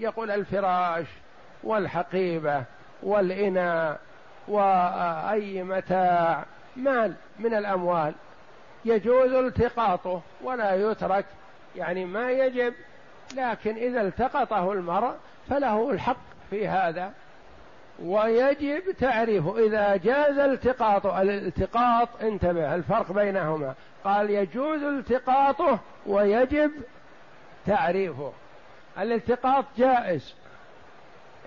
يقول الفراش والحقيبة والإناء وأي متاع مال من الأموال. يجوز التقاطه ولا يترك يعني ما يجب لكن إذا التقطه المرء فله الحق في هذا. ويجب تعريفه إذا جاز التقاطه الالتقاط انتبه الفرق بينهما. قال يجوز التقاطه ويجب تعريفه. الالتقاط جائز.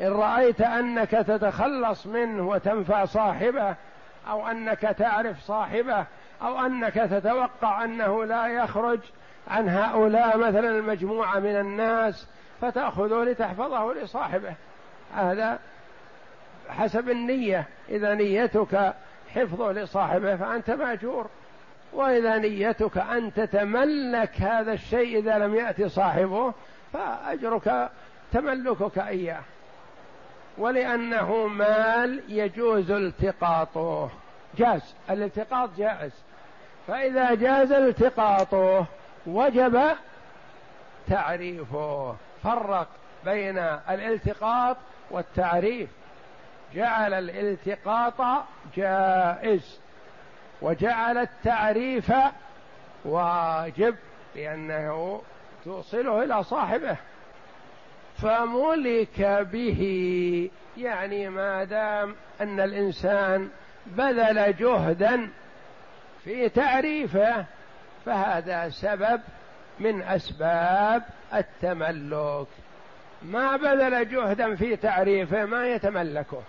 إن رأيت أنك تتخلص منه وتنفع صاحبه أو أنك تعرف صاحبه أو أنك تتوقع أنه لا يخرج عن هؤلاء مثلا المجموعة من الناس فتأخذه لتحفظه لصاحبه. هذا حسب النية. إذا نيتك حفظه لصاحبه فأنت مأجور. وإذا نيتك أن تتملك هذا الشيء إذا لم يأتي صاحبه فأجرك تملكك إياه. ولأنه مال يجوز التقاطه. جاز الالتقاط جائز. فإذا جاز التقاطه وجب تعريفه. فرق بين الالتقاط والتعريف. جعل الالتقاط جائز وجعل التعريف واجب لأنه توصله إلى صاحبه. فملك به يعني ما دام أن الإنسان بذل جهدا في تعريفه فهذا سبب من أسباب التملك. ما بذل جهدا في تعريفه ما يتملكه.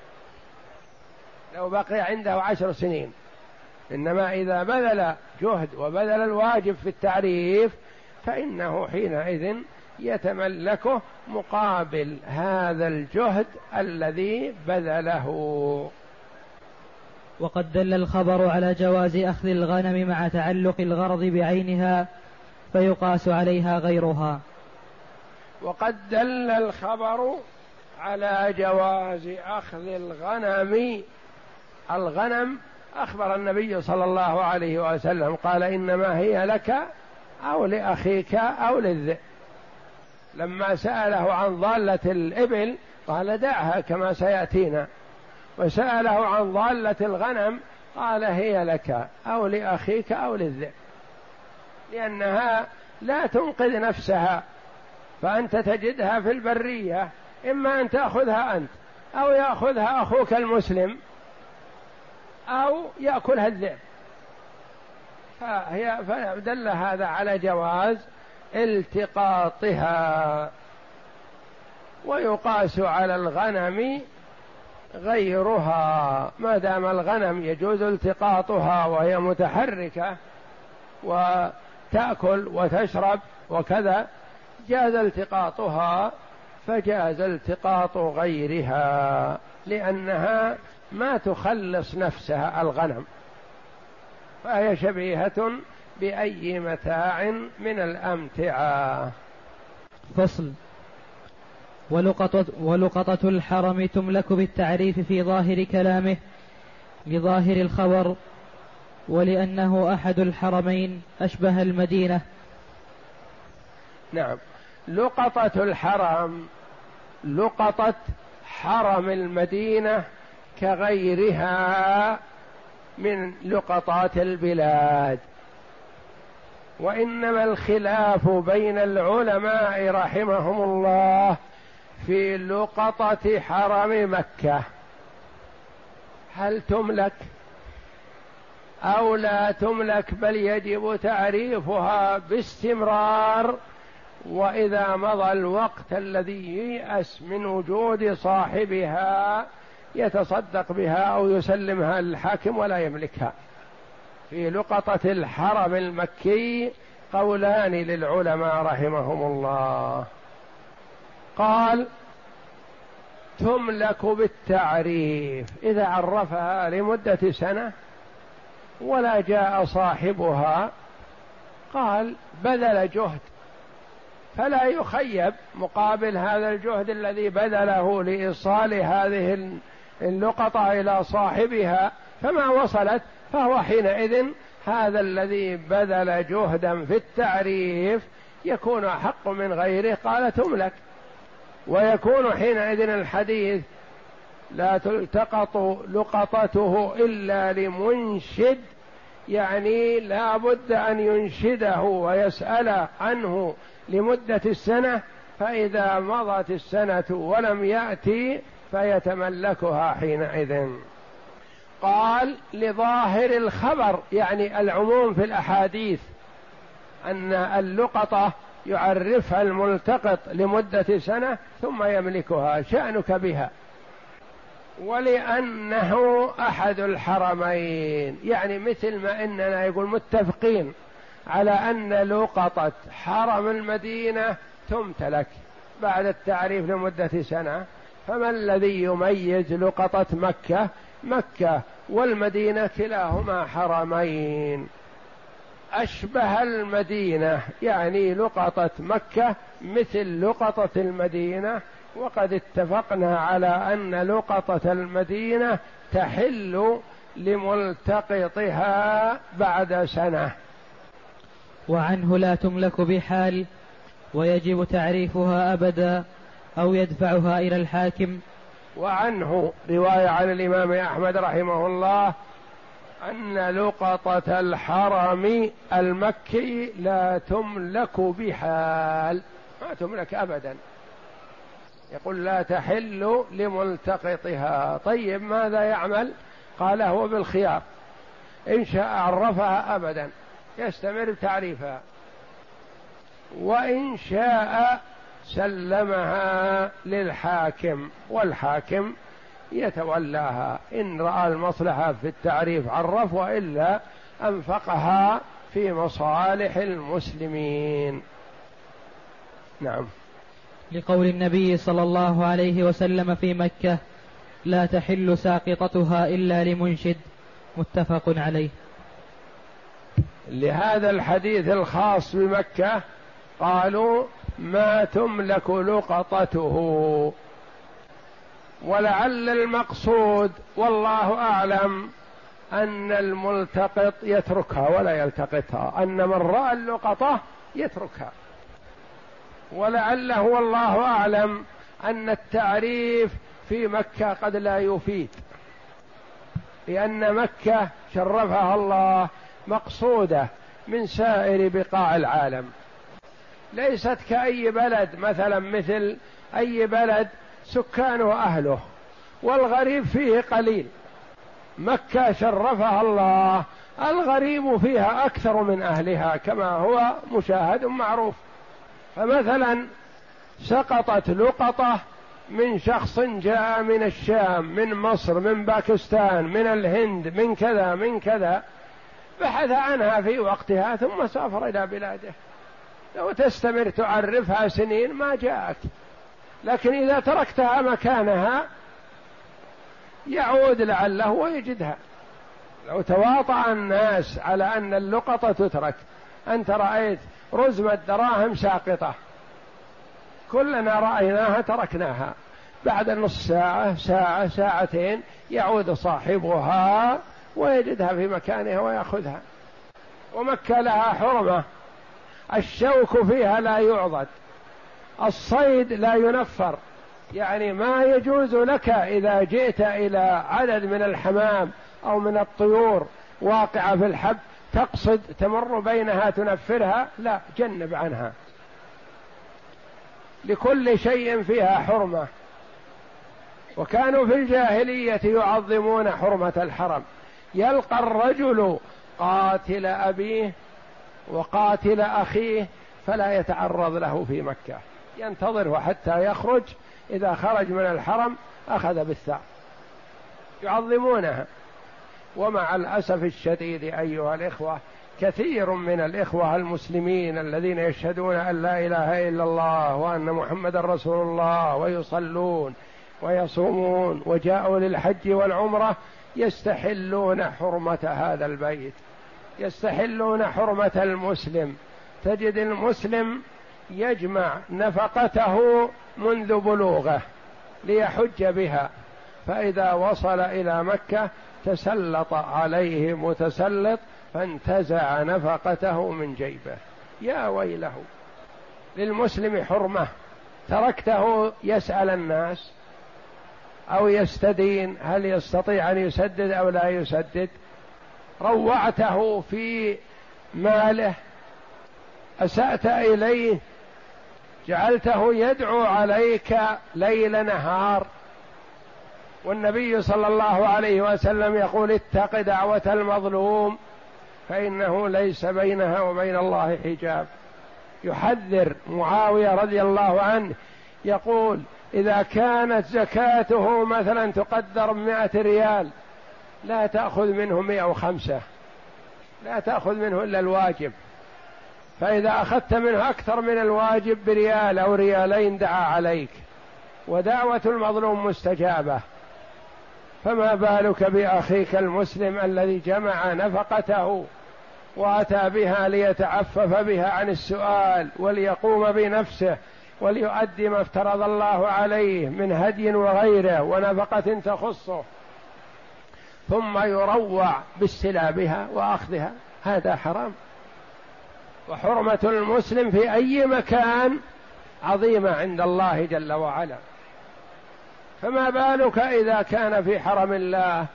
لو بقي عنده عشر سنين إنما إذا بذل جهد وبذل الواجب في التعريف فإنه حينئذ يتملكه مقابل هذا الجهد الذي بذله. وقد دل الخبر على جواز أخذ الغنم مع تعلق الغرض بعينها فيقاس عليها غيرها. وقد دل الخبر على جواز أخذ الغنم الغنم أخبر النبي صلى الله عليه وسلم قال إنما هي لك أو لأخيك أو للذئب. لما سأله عن ضالة الإبل قال دعها كما سيأتينا. وسأله عن ضالة الغنم قال هي لك أو لأخيك أو للذئب. لأنها لا تنقذ نفسها. فأنت تجدها في البرية. إما أن تأخذها أنت أو يأخذها أخوك المسلم أو يأكلها الذئب. فهي فدل هذا على جواز التقاطها. ويقاس على الغنم غيرها. ما دام الغنم يجوز التقاطها وهي متحركة وتأكل وتشرب وكذا جاز التقاطها فجاز التقاط غيرها لأنها ما تخلص نفسها الغنم. فهي شبيهة بأي متاع من الأمتعة. فصل. ولقطة, ولقطة الحرم تملك بالتعريف في ظاهر كلامه لظاهر الخبر ولأنه أحد الحرمين أشبه المدينة. نعم. لقطة الحرم لقطة حرم المدينة كغيرها من لقطات البلاد. وإنما الخلاف بين العلماء رحمهم الله في لقطة حرم مكة. هل تملك أو لا تملك بل يجب تعريفها باستمرار؟ وإذا مضى الوقت الذي ييأس من وجود صاحبها يتصدق بها أو يسلمها للحاكم ولا يملكها. في لقطة الحرم المكي قولان للعلماء رحمهم الله. قال تملك بالتعريف. إذا عرفها لمدة سنة ولا جاء صاحبها قال بذل جهد. فلا يخيب مقابل هذا الجهد الذي بذله لإيصال هذه اللقطه إلى صاحبها فما وصلت فهو حينئذ هذا الذي بذل جهدا في التعريف يكون أحق من غيره قال تملك. ويكون حينئذ الحديث لا تلتقط لقطته إلا لمنشد يعني لا بد أن ينشده ويسأل عنه لمدة السنة فإذا مضت السنة ولم يأتي فيتملكها حينئذ. قال لظاهر الخبر يعني العموم في الأحاديث أن اللقطة يعرفها الملتقط لمدة سنة ثم يملكها شأنك بها. ولأنه أحد الحرمين يعني مثل ما إننا يقول متفقين على أن لقطة حرم المدينة تمتلك بعد التعريف لمدة سنة فما الذي يميز لقطة مكة؟ مكة والمدينة كلاهما حرمين. أشبه المدينة يعني لقطة مكة مثل لقطة المدينة وقد اتفقنا على أن لقطة المدينة تحل لملتقطها بعد سنة. وعنه لا تملك بحال ويجب تعريفها أبدا. أو يدفعها إلى الحاكم. وعنه رواية عن الإمام أحمد رحمه الله أن لقطة الحرم المكي لا تملك بحال ما تملك ابدا. يقول لا تحل لملتقطها. طيب ماذا يعمل؟ قال هو بالخيار. إن شاء عرفها أبدا يستمر بتعريفها وإن شاء سلمها للحاكم والحاكم يتولاها. إن رأى المصلحة في التعريف عرف وإلا أنفقها في مصالح المسلمين. نعم. لقول النبي صلى الله عليه وسلم في مكة لا تحل ساقطتها إلا لمنشد. متفق عليه. لهذا الحديث الخاص بمكة قالوا ما تملك لقطته. ولعل المقصود والله أعلم أن الملتقط يتركها ولا يلتقطها أن من رأى اللقطة يتركها. ولعله والله أعلم أن التعريف في مكة قد لا يفيد لأن مكة شرفها الله مقصودة من سائر بقاع العالم. ليست كأي بلد مثلا مثل أي بلد سكانه اهله والغريب فيه قليل. مكة شرفها الله الغريب فيها أكثر من أهلها كما هو مشاهد معروف. فمثلا سقطت لقطة من شخص جاء من الشام من مصر من باكستان من الهند من كذا من كذا بحث عنها في وقتها ثم سافر إلى بلاده. لو تستمر تعرفها سنين ما جاءك لكن إذا تركتها مكانها يعود لعله ويجدها. لو تواطأ الناس على أن اللقطة تترك أنت رأيت رزمة دراهم ساقطة. كلنا رأيناها تركناها. بعد نص ساعة ساعة ساعتين يعود صاحبها ويجدها في مكانها ويأخذها. ومكة لها حرمة. الشوك فيها لا يعضد الصيد لا ينفر يعني ما يجوز لك إذا جئت إلى عدد من الحمام أو من الطيور واقعة في الحب تقصد تمر بينها تنفرها لا جنب عنها. لكل شيء فيها حرمة وكانوا في الجاهلية يعظمون حرمة الحرم. يلقى الرجل قاتل أبيه وقاتل أخيه فلا يتعرض له في مكة. ينتظره حتى يخرج إذا خرج من الحرم أخذ بالثار. يعظمونها. ومع الأسف الشديد أيها الإخوة كثير من الإخوة المسلمين الذين يشهدون أن لا إله إلا الله وأن محمدا رسول الله ويصلون ويصومون وجاءوا للحج والعمرة يستحلون حرمة هذا البيت. يستحلون حرمة المسلم. تجد المسلم يجمع نفقته منذ بلوغه ليحج بها. فإذا وصل إلى مكة تسلط عليه متسلط فانتزع نفقته من جيبه. يا ويله للمسلم حرمة. تركته يسأل الناس أو يستدين هل يستطيع أن يسدد أو لا يسدد. روعته في ماله أسأت إليه جعلته يدعو عليك ليل نهار. والنبي صلى الله عليه وسلم يقول اتق دعوة المظلوم فإنه ليس بينها وبين الله حجاب. يحذر معاوية رضي الله عنه يقول إذا كانت زكاته مثلا تقدر بمائة ريال لا تأخذ منه مئة وخمسة. لا تأخذ منه إلا الواجب. فإذا أخذت منه أكثر من الواجب بريال أو ريالين دعا عليك. ودعوة المظلوم مستجابة. فما بالك بأخيك المسلم الذي جمع نفقته وأتى بها ليتعفف بها عن السؤال وليقوم بنفسه وليؤدي ما افترض الله عليه من هدي وغيره ونفقة تخصه. ثم يروع باستلابها وأخذها. هذا حرام. وحرمة المسلم في أي مكان عظيمة عند الله جل وعلا. فما بالك إذا كان في حرم الله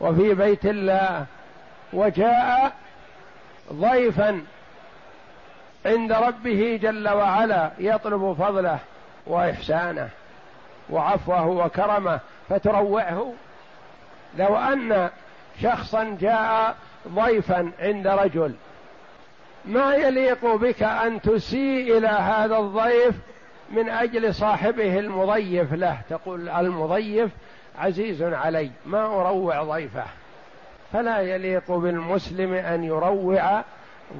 وفي بيت الله وجاء ضيفا عند ربه جل وعلا يطلب فضله وإحسانه وعفوه وكرمه فتروعه لو أن شخصا جاء ضيفا عند رجل ما يليق بك أن تسيء إلى هذا الضيف من أجل صاحبه المضيف له؟ تقول المضيف عزيز علي ما أروع ضيفه. فلا يليق بالمسلم أن يروع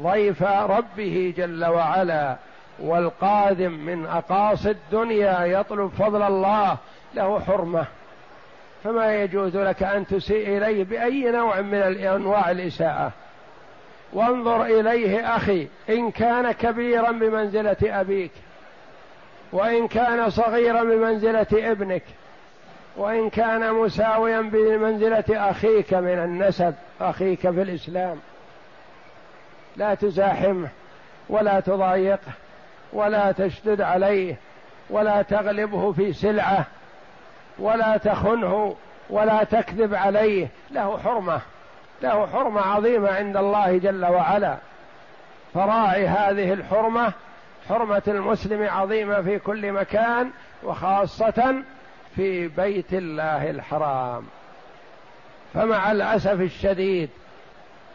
ضيف ربه جل وعلا والقادم من أقاصي الدنيا يطلب فضل الله له حرمة. فما يجوز لك أن تسيء إليه بأي نوع من انواع الإساءة. وانظر إليه أخي إن كان كبيرا بمنزلة أبيك وإن كان صغيرا بمنزلة ابنك وإن كان مساويا بمنزلة أخيك من النسب أخيك في الإسلام. لا تزاحمه ولا تضايقه ولا تشدد عليه ولا تغلبه في سلعة. ولا تخنه ولا تكذب عليه. له حرمة له حرمة عظيمة عند الله جل وعلا. فراعي هذه الحرمة حرمة المسلم عظيمة في كل مكان وخاصة في بيت الله الحرام. فمع الأسف الشديد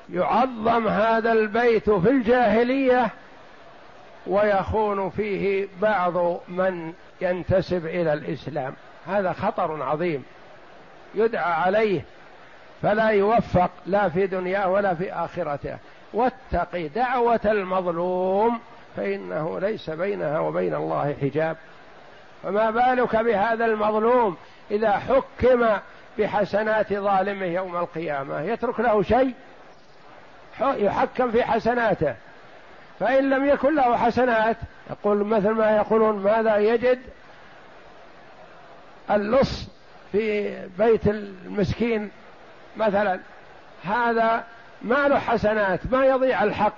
يعظم هذا البيت في الجاهلية ويخون فيه بعض من ينتسب إلى الإسلام. هذا خطر عظيم. يدعى عليه فلا يوفق لا في دنياه ولا في اخرته واتق دعوة المظلوم فإنه ليس بينها وبين الله حجاب. فما بالك بهذا المظلوم إذا حكم بحسنات ظالمه يوم القيامة؟ يترك له شيء؟ يحكم في حسناته. فإن لم يكن له حسنات يقول مثل ما يقولون ماذا يجد؟ اللص في بيت المسكين مثلا. هذا ما له حسنات ما يضيع الحق.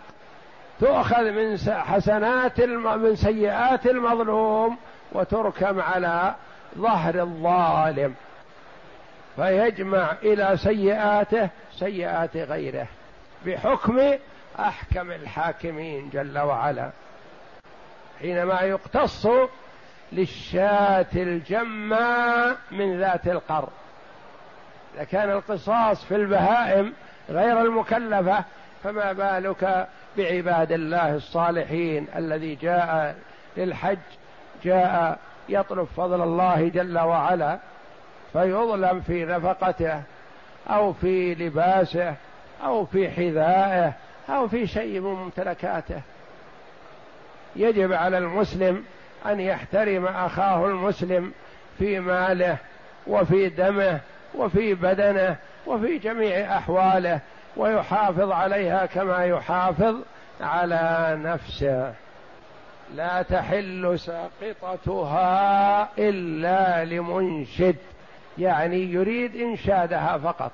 تؤخذ من حسنات من سيئات المظلوم وتركم على ظهر الظالم. فيجمع إلى سيئاته سيئات غيره. بحكم أحكم الحاكمين جل وعلا. حينما يقتص للشاة الجماء من ذات القر إذا كان القصاص في البهائم غير المكلفة فما بالك بعباد الله الصالحين الذي جاء للحج جاء يطلب فضل الله جل وعلا فيظلم في نفقته أو في لباسه أو في حذائه أو في شيء من ممتلكاته. يجب على المسلم أن يحترم أخاه المسلم في ماله وفي دمه وفي بدنه وفي جميع أحواله ويحافظ عليها كما يحافظ على نفسه. لا تحل ساقطتها إلا لمنشد يعني يريد إنشادها فقط.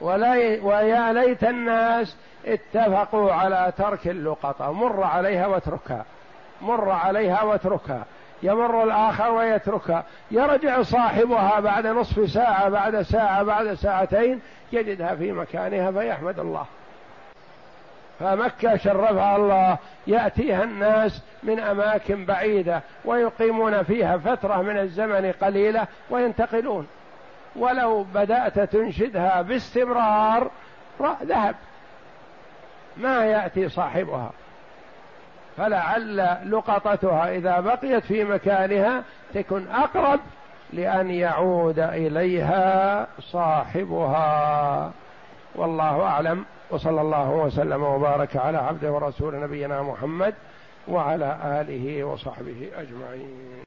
ولا ويا ليت الناس اتفقوا على ترك اللقطة مر عليها واتركها. مر عليها واتركها. يمر الآخر ويتركها. يرجع صاحبها بعد نصف ساعة بعد ساعة بعد ساعتين يجدها في مكانها فيحمد الله. فمكة شرفها الله. يأتيها الناس من أماكن بعيدة ويقيمون فيها فترة من الزمن قليلة وينتقلون. ولو بدأت تنشدها باستمرار ذهب. ما يأتي صاحبها. فلعل لقطتها إذا بقيت في مكانها تكن أقرب لأن يعود إليها صاحبها. والله أعلم. وصلى الله وسلم وبارك على عبده ورسول نبينا محمد وعلى آله وصحبه أجمعين.